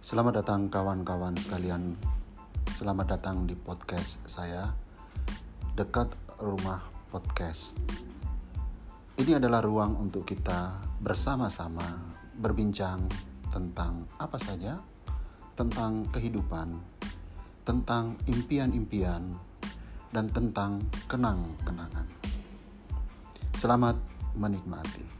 Selamat datang kawan-kawan sekalian. Selamat datang di podcast saya Dekat Rumah Podcast. Ini adalah ruang untuk kita bersama-sama berbincang tentang apa saja, tentang kehidupan, tentang impian-impian, dan tentang kenang-kenangan. Selamat menikmati.